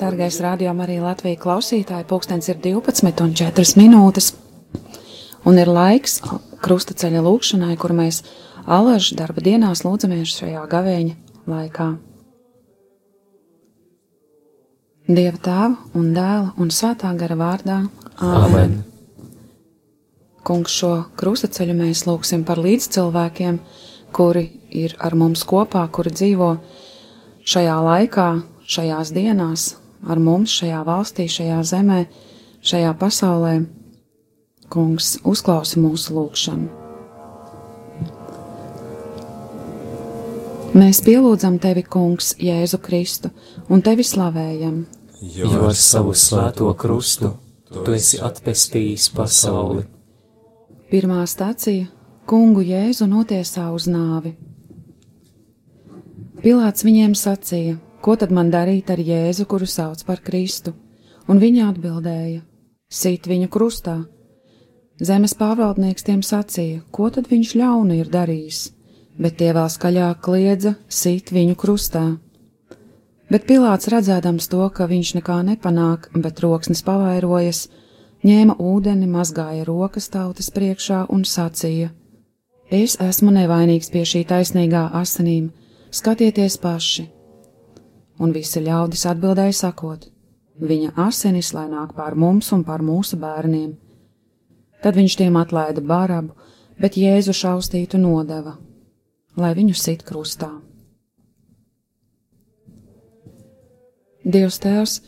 Dargais rādījumam arī Latvijas klausītāji, pulkstens ir 12 un 4 minūtes, un ir laiks krustaceļa lūkšanai, kur mēs alažu darba dienās lūdzamies šajā gavēņa laikā. Dieva tēva un dēla un svētā gara vārdā. Āmen! Amen. Kungs, šo krustaceļu mēs lūgsim par līdzcilvēkiem, kuri ir ar mums kopā, kuri dzīvo šajā laikā, šajās dienās, ar mums šajā valstī, šajā zemē, šajā pasaulē. Kungs, uzklausi mūsu lūgšanu. Mēs pielūdzam tevi, Kungs, Jēzu Kristu, un tevi slavējam. Jo ar savu svēto krustu tu esi atpestījis pasauli. Pirmā stacija - Kungu Jēzu notiesā uz nāvi. Pilāts viņiem sacīja: Ko tad man darīt ar Jēzu, kuru sauc par Kristu? Un viņi atbildēja: Sīt viņu krustā. Zemes pārvaldnieks tiem sacīja: Ko tad viņš ļaunu ir darījis? Bet tie vēl skaļāk kliedza: Sīt viņu krustā. Bet Pilāts redzēdams to, ka viņš nekā nepanāk, bet roksnis pavairojas, ņēma ūdeni, mazgāja rokas tautas priekšā un sacīja: Es esmu nevainīgs pie šī taisnīgā asinīm, skatieties paši! un visi ļaudis atbildēja sakot: Viņa asinis lai nāk pār mums un pār mūsu bērniem. Tad viņš tiem atlaida barabu, bet Jēzu šaustītu nodeva, lai viņu sit krustā. Dievs Tēvs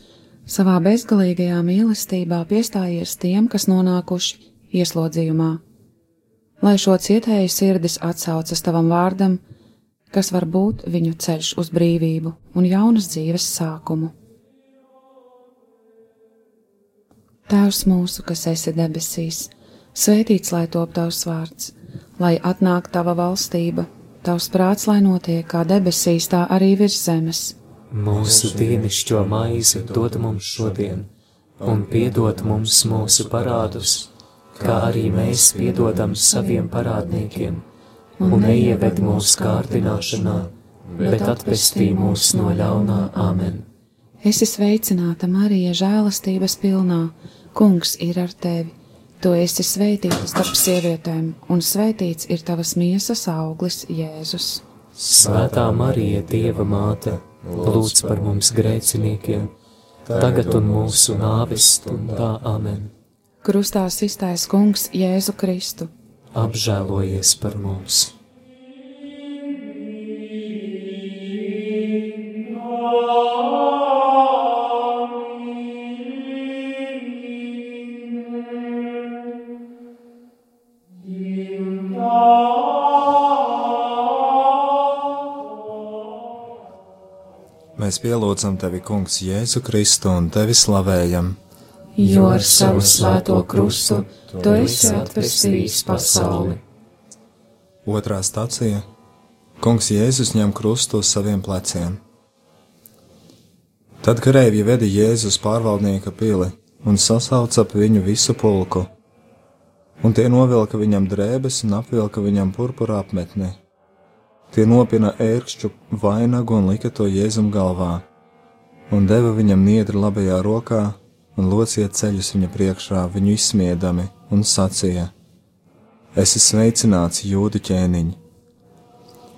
savā bezgalīgajā mīlestībā piestājies tiem, kas nonākuši ieslodzījumā, lai šo cietēju sirdis atsaucas tavam vārdam, kas var būt viņu ceļš uz brīvību un jaunas dzīves sākumu. Tēvs mūsu, kas esi debesīs, svētīts lai top tavs vārds, lai atnāk tava valstība, tavs prāts, lai notiek kā debesīs, tā arī virs zemes. Mūsu dienascho maizi dod mums šodien, un piedod mums mūsu parādus, kā arī mēs piedodam saviem parādniekiem un neieved mūsu kārdināšanā, bet atpestī mūs no ļaunā Āmen. Esi sveicināta, Marija, žēlastības pilnā, Kungs ir ar tevi. Tu esi svētīta starp sievietēm, un svētīts ir tavas miesas auglis, Jēzus. Svētā Marija, Dieva māte, lūdz par mums grēciniekiem, tagad un mūsu nāves stundā Āmen. Krustā iztais Kungs Jēzu Kristu apžēlojies par mums! Mēs pielūdzam tevi, Kungs, Jēzu Kristu un tevi slavējam jo ar savu svēto krustu tu esi atvestījis pasauli. Otrā stacija - Kungs Jēzus ņem krustu uz saviem pleciem. Tad kareivji veda Jēzus pārvaldnieka pili un sasauca ap viņu visu pulku, un tie novilka viņam drēbes un apvilka viņam purpura apmetni. Tie nopina ērkšķu vainagu un lika to Jēzum galvā, un deva viņam niedri labajā rokā un lociet ceļus viņa priekšā, viņu izsmiedami, un sacīja: Es esmu sveicināts, jūdu ķēniņ!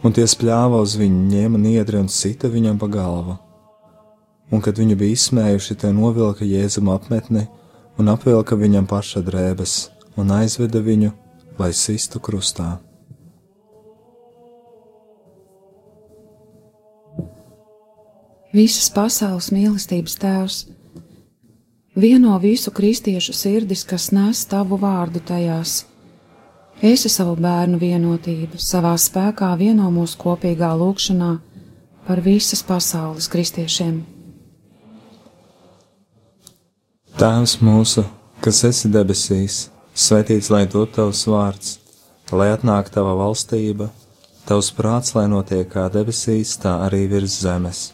Un tie spļāva uz viņu, ņēma niedri un sita viņam pa galvu. Un, kad viņu bija izsmējuši, tie novilka jēzuma apmetni un apvilka viņam paša drēbes un aizveda viņu, lai sistu krustā. Visas pasaules mīlestības tēvs! vieno visu kristiešu sirdis, kas nes tavu vārdu tajās. Esi savu bērnu vienotību, savā spēkā vieno mūsu kopīgā lūkšanā par visas pasaules kristiešiem. Tēvs mūsu, kas esi debesīs, svētīts lai top tavs vārds, lai atnāk tava valstība, tavs prāts, lai notiek kā debesīs, tā arī virs zemes.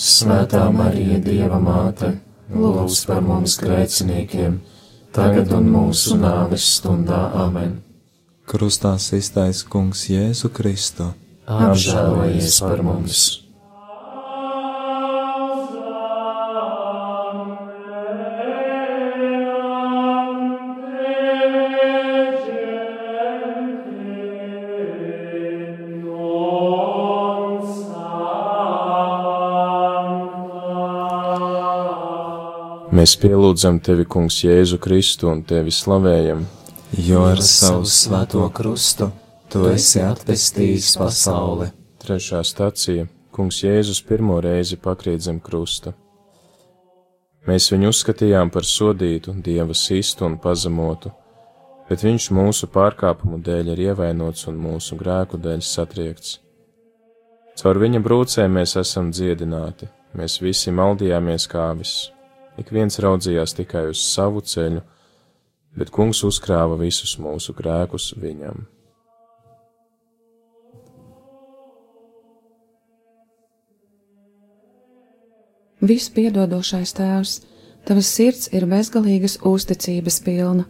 Svētā Marija, Dieva māte, lūdz par mums grēciniekiem, tagad un mūsu nāves stundā amen. Krustā iztaisa Kungs Jēzu Kristu. Apžēlojies par mums! Mēs pielūdzam tevi, Kungs, Jēzu Kristu un tevi slavējam, Jo ar savu svēto krustu tu esi atpestījis pasauli. Trešā stacija - Kungs Jēzus pirmo reizi pakrīt zem krusta. Mēs viņu uzskatījām par sodītu, dieva sistu un pazemotu, bet viņš mūsu pārkāpumu dēļ ir ievainots un mūsu grēku dēļ satriekts. Caur viņa brūcēm mēs esam dziedināti, mēs visi maldījāmies kā vis. Ik viens raudzījās tikai uz savu ceļu, bet kungs uzkrāva visus mūsu grēkus viņam. Vispiedodošais Tēvs, tavas sirds ir bezgalīgas uzticības pilna.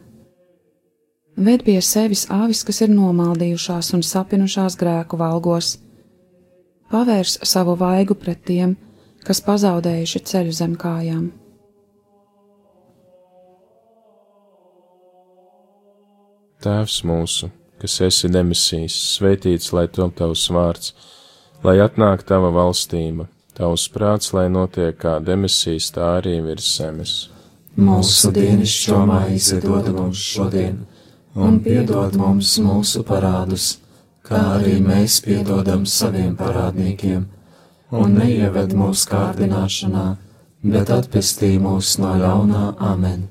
Ved pie sevis avis, kas ir nomaldījušās un sapinušās grēku valgos. Pavērs savu vaigu pret tiem, kas pazaudējuši ceļu zem kājām. Tēvs mūsu, kas esi demisijas, svētīts lai top tavs vārds, lai atnāk tava valstība, tavs prāts, lai notiek kā demisijas, tā arī virs zemes. Mūsu dienascho maizi dod mums šodien, un piedod mums mūsu parādus, kā arī mēs piedodam saviem parādniekiem, un neieved mūsu kārdināšanā, bet atpestī mūs no ļaunā amen.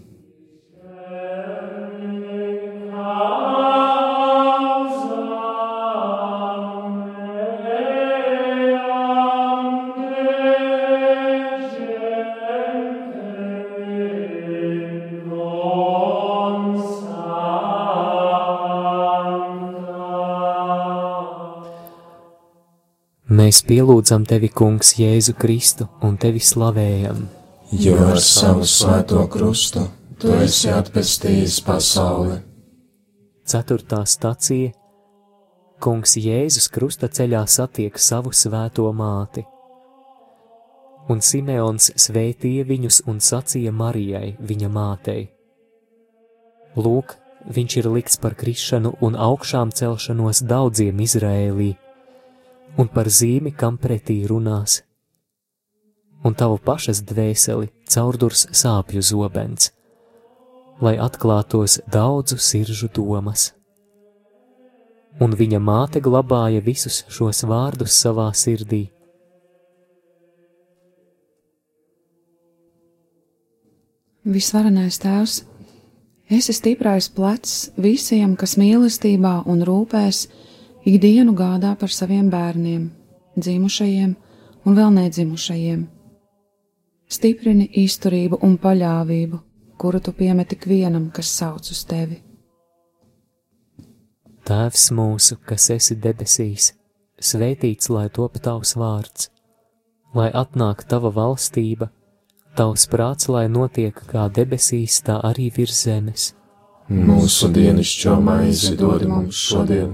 Mēs pielūdzam tevi, Kungs, Jēzu Kristu un tevi slavējam. Jo ar savu svēto krustu tu esi atpestījis pasauli. Ceturtā stacija Kungs Jēzus krusta ceļā satiek savu svēto māti. Un Simeons svētīja viņus un sacīja Marijai, viņa mātei: Lūk, viņš ir likts par krišanu un augšām celšanos daudziem Izrēlī, un par zīmi, kam pretī runās. Un tavu pašas dvēseli caurdurs sāpju zobens, lai atklātos daudzu siržu domas. Un viņa māte glabāja visus šos vārdus savā sirdī. Visvarenais Tēvs, esi stiprais plecs visiem, kas mīlestībā un rūpēs ikdienu gādā par saviem bērniem, dzimušajiem un vēl nedzimušajiem. Stiprini izturību un paļāvību, kuru tu piemeti ikvienam, kas sauc uz tevi. Tēvs mūsu, kas esi debesīs, svētīts lai top tavs vārds, lai atnāk tava valstība, tavs prāts, lai notiek kā debesīs, tā arī virs zemes. Mūsu dienascho maizi dod mums šodien,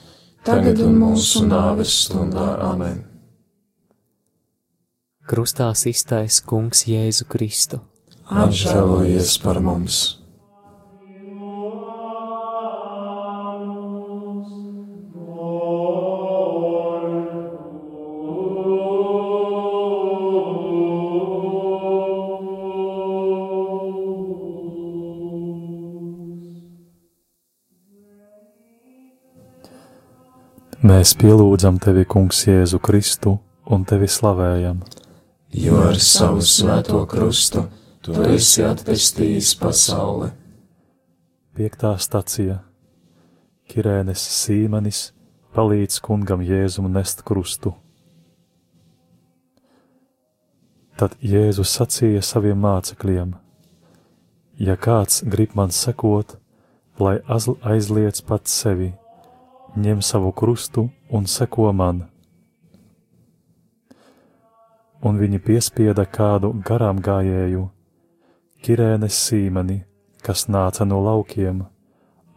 tagad un mūsu nāves stundā amen. Krustā iztais Kungs Jēzu Kristu. Apžēlojies par mums! Mēs pielūdzam tevi, Kungs, Jēzu Kristu un tevi slavējam. Jo ar savu svēto krustu tu esi atpestījis pasauli. Piektā stacija Kirēnes Sīmanis palīdz kungam Jēzum nest krustu. Tad Jēzus sacīja saviem mācekļiem: Ja kāds grib man sekot, lai aizliec pats sevi ņem savu krustu un seko man. Un viņi piespieda kādu garām gājēju, Kirēnes sīmeni, kas nāca no laukiem,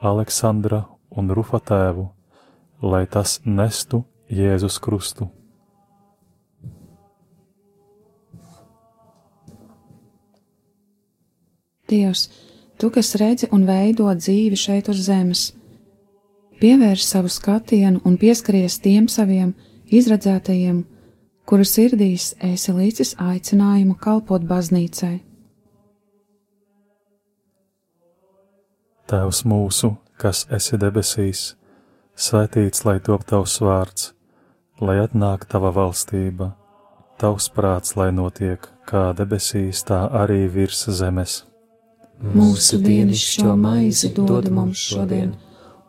Aleksandra un Rufa tēvu, lai tas nestu Jēzus krustu. Dievs, tu, kas redzi un veido dzīvi šeit uz zemes, pievērš savu skatienu un pieskaries tiem saviem izredzētajiem, kuru sirdīs esi līdzis aicinājumu kalpot baznīcai. Tēvs mūsu, kas esi debesīs, svētīts lai top tavs vārds, lai atnāk tava valstība, tavs prāts, lai notiek kā debesīs, tā arī virs zemes. Mūsu dienascho maizi dod mums šodien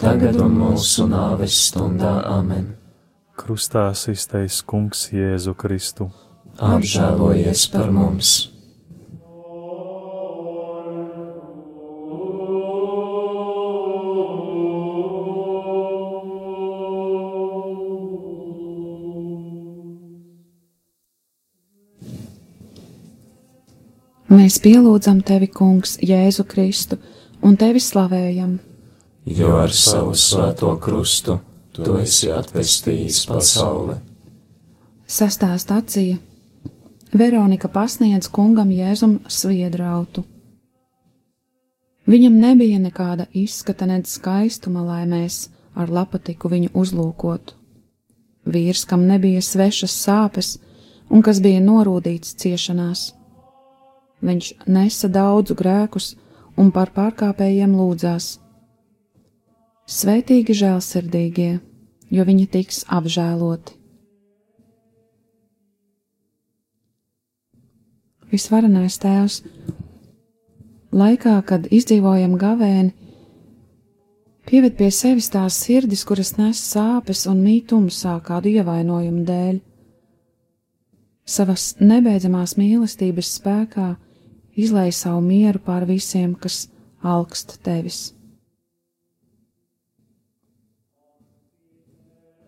Tagad un mūsu nāves stundā amen. Krustā iztais Kungs Jēzu Kristu. Apžēlojies par mums! Mēs pielūdzam tevi, Kungs, Jēzu Kristu, un tevi slavējam jo ar savu svēto krustu tu esi atvestījis pasauli. Sastā stācija Veronika pasniedz kungam Jēzum sviedrautu. Viņam nebija nekāda izskata, nedz skaistuma, lai mēs ar lapatiku viņu uzlūkotu. Vīrs, kam nebija svešas sāpes un kas bija norūdīts ciešanās. Viņš nesa daudzu grēkus un par pārkāpējiem lūdzās Svētīgi žēlsirdīgie, jo viņi tiks apžēloti. Visvarenais Tēvs, laikā, kad izdzīvojam gavēni, pieved pie sevis tās sirdis, kuras nes sāpes un mītumsā kādu ievainojumu dēļ. Savas nebeidzamās mīlestības spēkā izlai savu mieru pār visiem, kas augst tevis.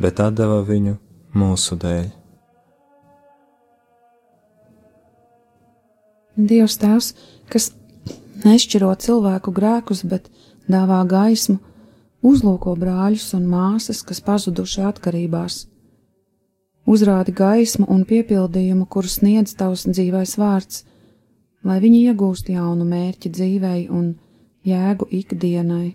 bet deva viņu mūsu dēļ. Dievs Tēvs, kas nešķiro cilvēku grēkus, bet dāvā gaismu, uzlūko brāļus un māsas, kas pazuduši atkarībās. Uzrādi gaismu un piepildījumu, kuru sniedz tavs dzīvais vārds, lai viņi iegūst jaunu mērķi dzīvei un jēgu ikdienai.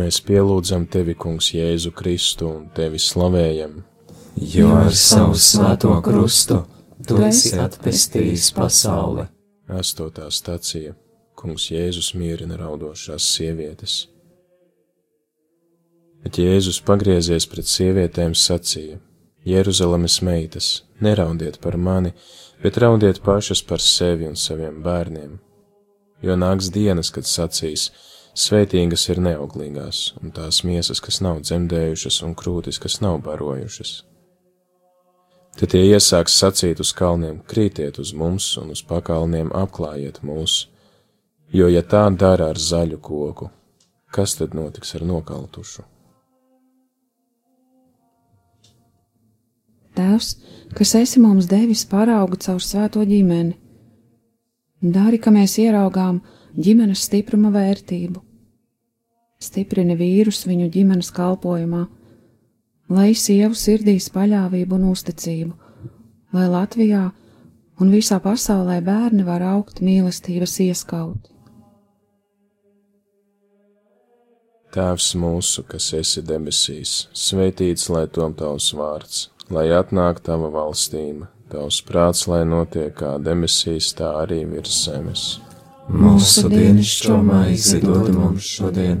Mēs pielūdzam tevi, Kungs, Jēzu Kristu un tevi slavējam. Jo ar savu svēto krustu tu esi atpestījis pasauli. Astotā stacija Kungs Jēzus mierina raudošās sievietes. Bet Jēzus pagriezies pret sievietēm sacīja: Jeruzalemes meitas, neraudiet par mani, bet raudiet pašas par sevi un saviem bērniem. Jo nāks dienas, kad sacīs: Svētīgas ir neauglīgās, un tās miesas, kas nav dzemdējušas, un krūtis, kas nav barojušas. Tad tie iesāks sacīt uz kalniem: krītiet uz mums, un uz pakalniem apklājiet mūs, jo ja tā dara ar zaļu koku, kas tad notiks ar nokaltušu? Tēvs, kas esi mums devis paraugu caur svēto ģimeni, dari, ka mēs ieraugām, ģimenes stipruma vērtību. Stiprini vīrus viņu ģimenes kalpošanā, lai sievu sirdīs paļāvību un uzticību, lai Latvijā un visā pasaulē bērni var augt mīlestības ieskauti. Tēvs mūsu, kas esi debesīs, svētīts lai tom tavs vārds, lai atnāk tava valstība, tavs prāts, lai notiek kā debesīs, tā arī virs zemes. Mūsu dienascho maizi dod mums šodien,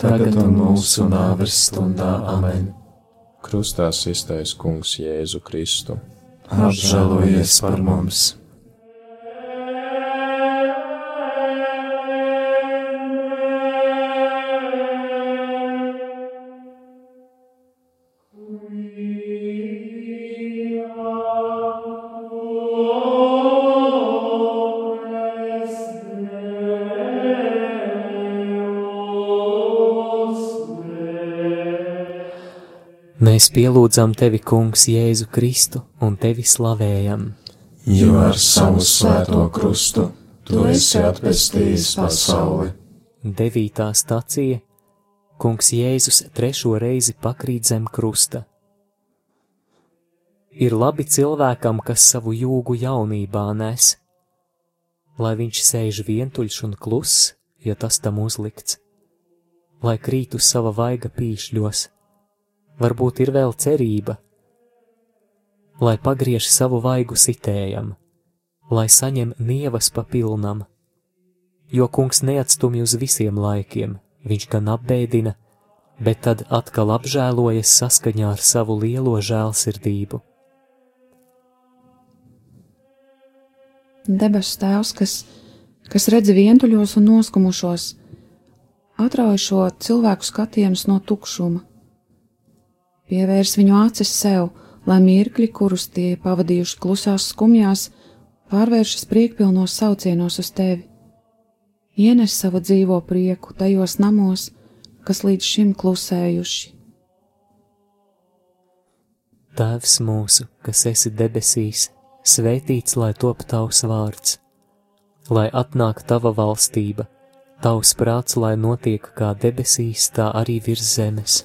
tagad un mūsu nāves stundā amen. Krustā iztais kungs Jēzu Kristu. Apžēlojies par mums! Mēs pielūdzam tevi, Kungs, Jēzu Kristu un tevi slavējam. Jo ar savu svēto krustu tu esi atpestījis pasauli. Devītā stacija Kungs Jēzus trešo reizi pakrīt zem krusta. Ir labi cilvēkam, kas savu jūgu jaunībā nes, lai viņš sēž vientuļš un kluss, ja tas tam uzlikts, lai krīt uz sava vaiga pīšļos varbūt ir vēl cerība, lai pagriež savu vaigu sitējam, lai saņem nievas papilnam, jo kungs neatstumj uz visiem laikiem, viņš gan apbēdina, bet tad atkal apžēlojas saskaņā ar savu lielo žēlsirdību. Debesu Tēvs, kas, kas redz vientuļos un noskumušos, atrauj šo cilvēku skatienus no tukšuma pievērs viņu acis sev, lai mirkļi, kurus tie pavadījuši klusās skumjās, pārvēršas priekpilnos saucienos uz tevi. Ienes savu dzīvo prieku tajos namos, kas līdz šim klusējuši. Tēvs mūsu, kas esi debesīs, svētīts lai top tavs vārds, lai atnāk tava valstība, tavs prāts, lai notiek kā debesīs, tā arī virs zemes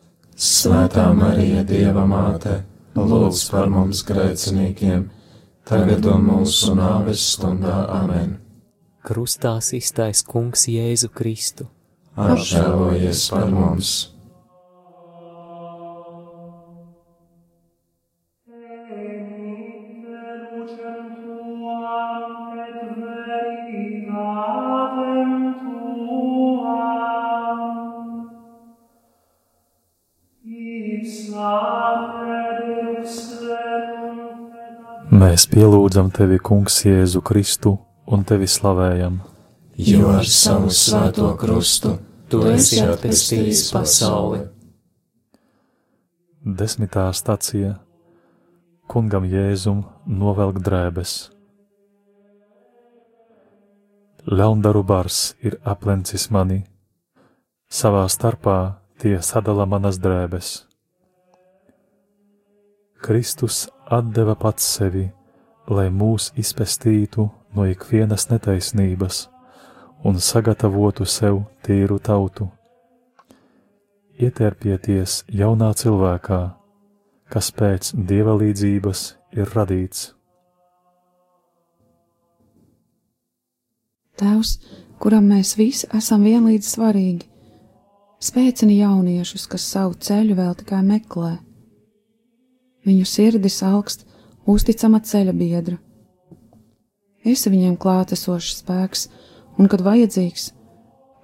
Svētā Marija, Dieva māte, lūdz par mums grēciniekiem, tagad un mūsu nāves stundā amen. Krustā iztais kungs Jēzu Kristu. Apžēlojies par mums! Mēs pielūdzam tevi, Kungs, Jēzu Kristu un tevi slavējam. Jo ar savu svēto krustu tu esi atpestījis pasauli. Desmitā stacija Kungam Jēzum novelk drēbes. Ļaundaru bars ir aplencis mani, savā starpā tie sadala manas drēbes. Kristus atdeva pats sevi, lai mūs izpestītu no ikvienas netaisnības un sagatavotu sev tīru tautu. Ietērpieties jaunā cilvēkā, kas pēc dieva līdzības ir radīts. Tēvs, kuram mēs visi esam vienlīdz svarīgi, spēcina jauniešus, kas savu ceļu vēl tikai meklē Viņu sirdis augst, uzticama ceļa biedra. Esi viņiem klātesošs spēks, un, kad vajadzīgs,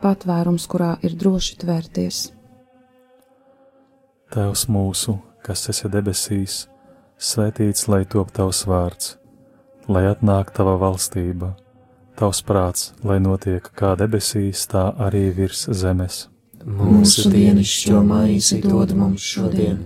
patvērums, kurā ir droši tvērties. Tēvs mūsu, kas esi debesīs, svētīts lai top tavs vārds, lai atnāk tava valstība, tavs prāts, lai notiek kā debesīs, tā arī virs zemes. Mūsu dienascho maizi dod mums šodien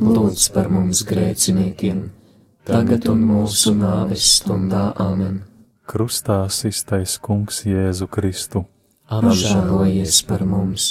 Lūdz par mums grēciniekiem, tagad un mūsu nāves stundā amen. Krustā iztais kungs Jēzu Kristu. Apžēlojies par mums!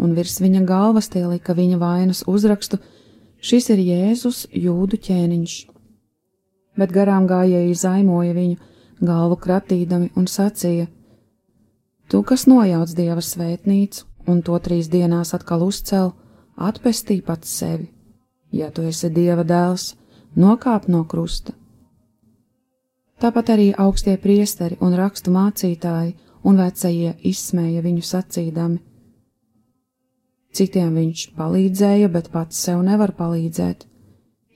un virs viņa galvas tie lika viņa vainas uzrakstu: Šis ir Jēzus jūdu ķēniņš. Bet garām gājēji zaimoja viņu, galvu kratīdami un sacīja: Tu, kas nojauc dieva svētnīcu un to trīs dienās atkal uzcēl, atpestī pats sevi. Ja tu esi dieva dēls, nokāp no krusta. Tāpat arī augstie priesteri un rakstu mācītāji un vecie izsmēja viņu sacīdami: Citiem viņš palīdzēja, bet pats sev nevar palīdzēt.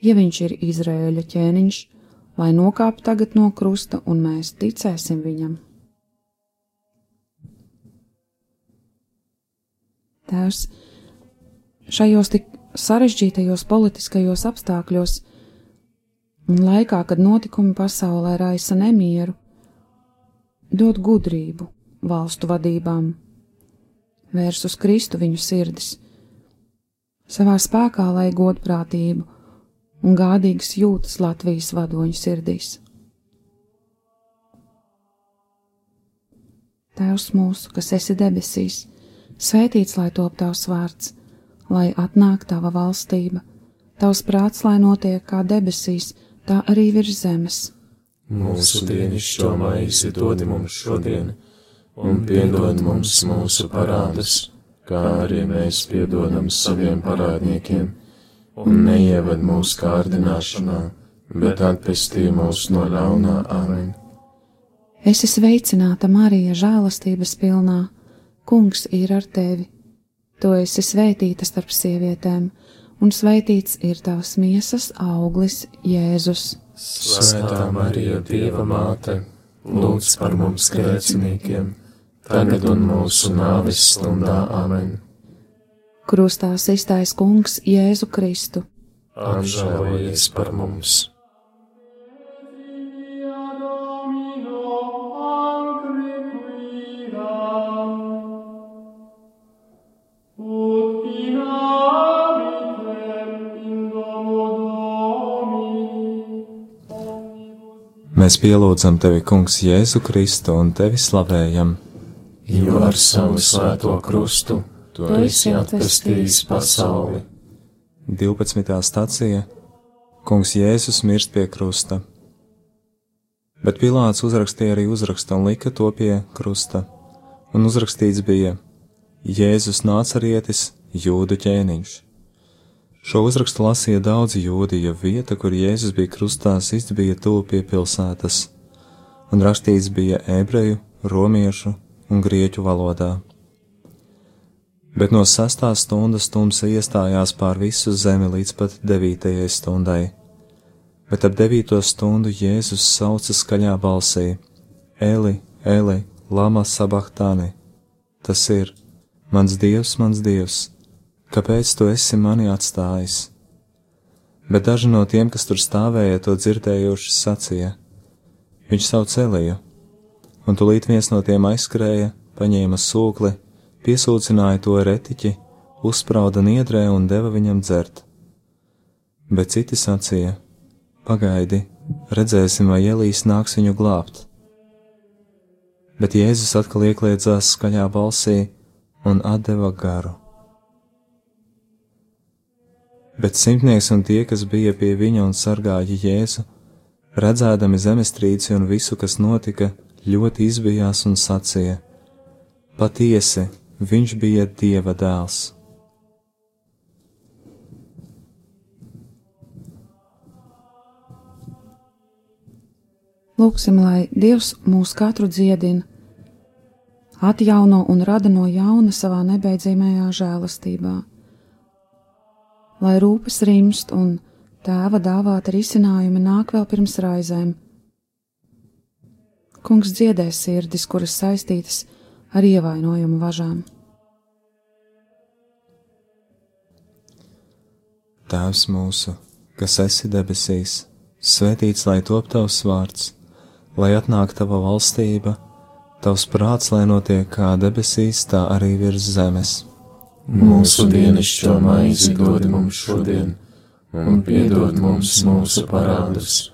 Ja viņš ir Izraēļa ķēniņš, lai nokāp tagad no krusta un mēs ticēsim viņam. Tēvs, šajos tik sarežģītajos politiskajos apstākļos un laikā, kad notikumi pasaulē raisa nemieru, dod gudrību valstu vadībām vērs uz Kristu viņu sirdis, savā spēkā lai godprātību un gādīgas jūtas Latvijas vadoņu sirdīs. Tēvs mūsu, kas esi debesīs, svētīts lai top tavs vārds, lai atnāk tava valstība, tavs prāts, lai notiek kā debesīs, tā arī virs zemes. Mūsu maizi dod mums šodien un piedod mums mūsu parādus, kā arī mēs piedodam saviem parādniekiem, un neieved mūsu kārdināšanā, bet atpestī mūs no ļaunā amen. Es esmu sveicināta Marija, žēlastības pilnā, Kungs ir ar tevi. Tu esi svētīta starp sievietēm, un svētīts ir tavs miesas auglis, Jēzus. Svētā Marija, Dieva māte, lūdz par mums grēciniekiem! Tagad un mūsu nāves stundā amen. Krustā iztais kungs Jēzu Kristu. Apžēlojies par mums! Mēs pielūdzam tevi, Kungs, Jēzu Kristu un tevi slavējam jo ar savu svēto krustu tu esi atpestījis pasauli. 12. stācija Kungs Jēzus mirst pie krusta. Bet Pilārs uzrakstīja arī uzrakstu un lika to pie krusta, un uzrakstīts bija Jēzus nācarietis, jūdu ķēniņš. Šo uzrakstu lasīja daudzi jūdi, jo vieta, kur Jēzus bija krustā, bija tuvu pie pilsētas, un rakstīts bija ebreju, romiešu, un grieķu valodā. Bet no sastās stundas tumsa iestājās pār visu zemi līdz pat devītajai stundai. Bet ap devīto stundu Jēzus sauca skaļā balsī: Eli, Eli, lama sabachtāni! Tas ir: Mans dievs, mans dievs, kāpēc tu esi mani atstājis? Bet daži no tiem, kas tur stāvēja, to dzirdējuši, sacīja: Viņš sauc Eliju un tūlīt viens no tiem aizskrēja, paņēma sūkli, piesūcināja to retiķi, uzsprauda niedrē un deva viņam dzert. Bet citi sacīja: Pagaidi, redzēsim, vai Elīs nāks viņu glābt. Bet Jēzus atkal iekliedzās skaļā balsī un deva garu. Bet simtnieks un tie, kas bija pie viņa un sargāja Jēzu, redzēdami zemestrīci un visu, kas notika, ļoti izbijās un sacīja: Patiesi, viņš bija Dieva dēls. Lūksim, lai Dievs mūs katru dziedina, atjauno un rada no jauna savā nebeidzamajā žēlastībā, lai rūpes rimst un tēva dāvāta risinājumi nāk vēl pirms raizēm Kungs dziedē sirdis, kuras saistītas ar ievainojumu važām. Tēvs mūsu, kas esi debesīs, svētīts lai top tavs vārds, lai atnāk tava valstība, tavs prāts, lai notiek kā debesīs, tā arī virs zemes. Mūsu dienascho maizi dod mums šodien, un piedod mums mūsu parādus,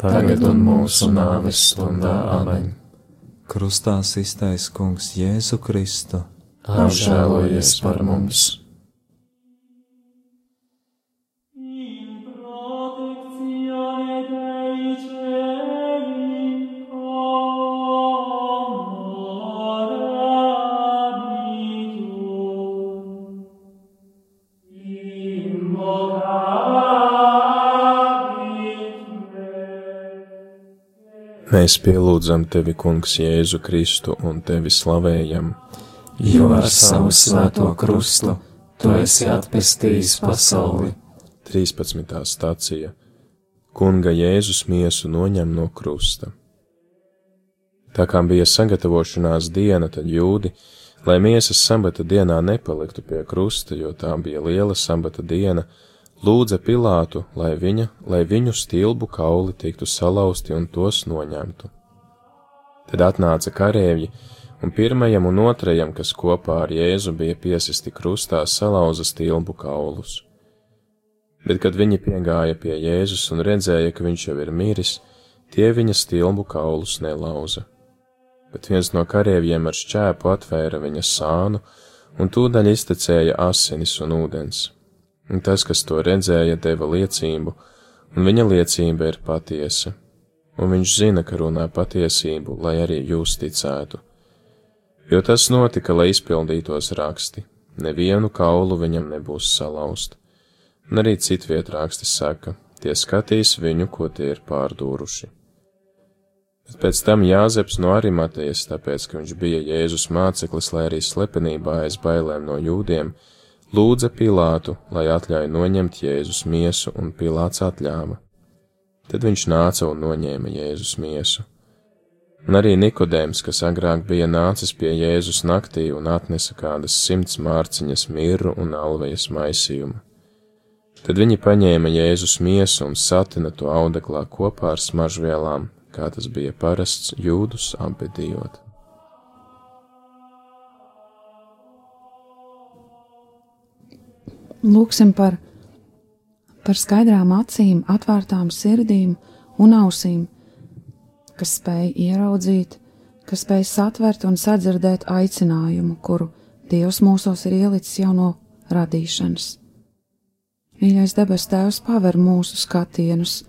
tagad un mūsu nāves stundā amen. Krustā iztais kungs Jēzu Kristu. Apžēlojies par mums! Mēs pielūdzam tevi, Kungs, Jēzu Kristu un tevi slavējam, jo ar savu svēto krustu tu esi atpestījis pasauli. 13. stācija Kunga Jēzus miesu noņem no krusta. Tā kā bija sagatavošanās diena, tad jūdi, lai miesas sabata dienā nepaliktu pie krusta, jo tā bija liela sabata diena, lūdza Pilātu, lai, viņa, lai viņu stilbu kauli tiktu salauzti un tos noņemtu. Tad atnāca karēji, un pirmajam un otrajam, kas kopā ar Jēzu bija piesisti krustā, salauza stilbu kaulus. Bet, kad viņi piegāja pie Jēzus un redzēja, ka viņš jau ir miris, tie viņa stilbu kaulus nelauza. Bet viens no kareiviem ar šķēpu atvēra viņa sānu, un tūdaļ iztecēja asinis un ūdens un tas, kas to redzēja, deva liecību, un viņa liecība ir patiesa, un viņš zina, ka runā patiesību, lai arī jūs ticētu. Jo tas notika, lai izpildītos raksti, nevienu kaulu viņam nebūs salauzt, un arī citviet raksti saka, tie skatīs viņu, ko tie ir pārdūruši. Bet pēc tam Jāzeps no Arimatejas, tāpēc, ka viņš bija Jēzus māceklis, lai arī slepenībā aiz bailēm no jūdiem, lūdza Pilātu, lai atļauj noņemt Jēzus miesu, un Pilāts atļāva. Tad viņš nāca un noņēma Jēzus miesu. Un arī Nikodēms, kas agrāk bija nācis pie Jēzus naktī un atnesa kādas simts mārciņas mirru un alvejas maisījumu. Tad viņi paņēma Jēzus miesu un satina to audeklā kopā ar smaržvielām, kā tas bija parasts jūdus apbedījot. Lūksim par, par skaidrām acīm, atvērtām sirdīm un ausīm, kas spēj ieraudzīt, kas spēj satvert un sadzirdēt aicinājumu, kuru Dievs mūsos ir ielicis jau no radīšanas. Mīļais debes Tēvs paver mūsu skatienus,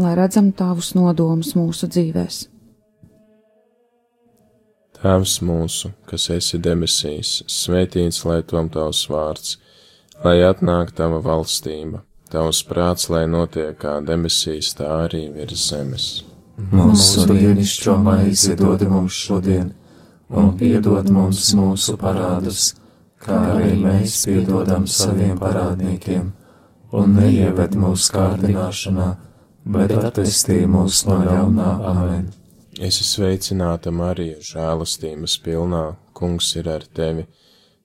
lai redzam tavus nodomus mūsu dzīvēs. Tēvs mūsu, kas esi debesīs, svētīts lai tom tavs vārds lai atnāk tava valstība, tavs prāts, lai notiek kā debesīs, tā arī virs zemes. Mūsu dienascho maizi dod mums šodien, un piedod mums mūsu parādus, kā arī mēs piedodam saviem parādniekiem, un neieved mūsu kārdināšanā, bet atvestī mūs no ļaunā amen. Es esmu sveicināta Marija, žēlastības pilnā, kungs ir ar tevi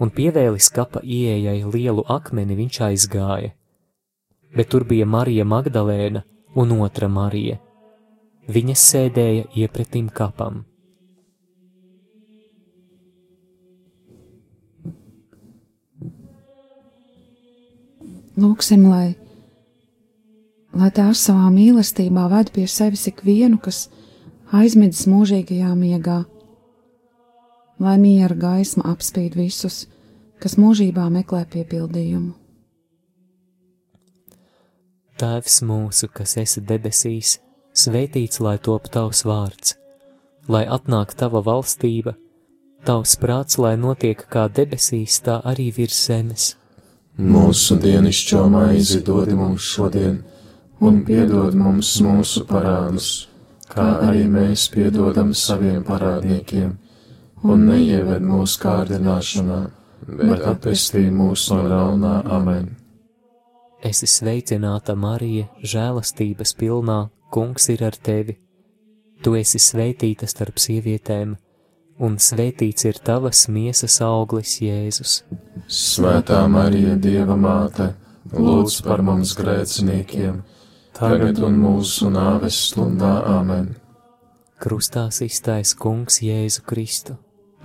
un pievēlis kapa ieejai lielu akmeni viņš aizgāja, bet tur bija Marija Magdalēna un otra Marija. Viņas sēdēja iepretim kapam. Lūksim, lai, lai Tēvs savā mīlestībā ved pie sevis ikvienu, kas aizmidzis mūžīgajā miegā, lai miera gaisma apspīd visus, kas mūžībā meklē piepildījumu. Tēvs mūsu, kas esi debesīs, svētīts lai top tavs vārds, lai atnāk tava valstība, tavs prāts, lai notiek kā debesīs, tā arī virs zemes. Mūsu dienascho maizi dod mums šodien, un piedod mums mūsu parādus, kā arī mēs piedodam saviem parādniekiem, un neieved mūsu kārdināšanā, bet atpestī mūs no ļaunā amen. Esi sveicināta, Marija, žēlastības pilnā, Kungs ir ar tevi. Tu esi svētīta starp sievietēm, un svētīts ir tavas miesas auglis, Jēzus. Svētā Marija, Dieva māte, lūdz par mums grēciniekiem, tagad un mūsu nāves stundā amen. Krustā iztais Kungs Jēzu Kristu.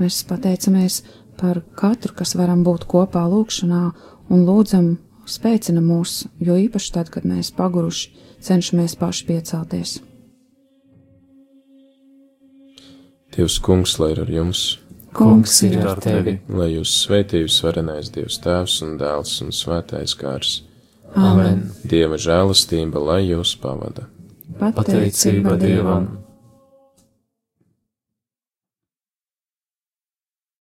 mēs pateicamies par katru, kas varam būt kopā lūkšanā un lūdzam, spēcina mūs, jo īpaši tad, kad mēs paguruši cenšamies paši piecelties. Dievs, kungs, lai ir ar jums, Kungs ir ar tevi. lai jūs svētījus varenais Dievs Tēvs un Dēls un Svētais Gārs. Amen. Dieva žēlastība, lai jūs pavada. Pateicība Dievam!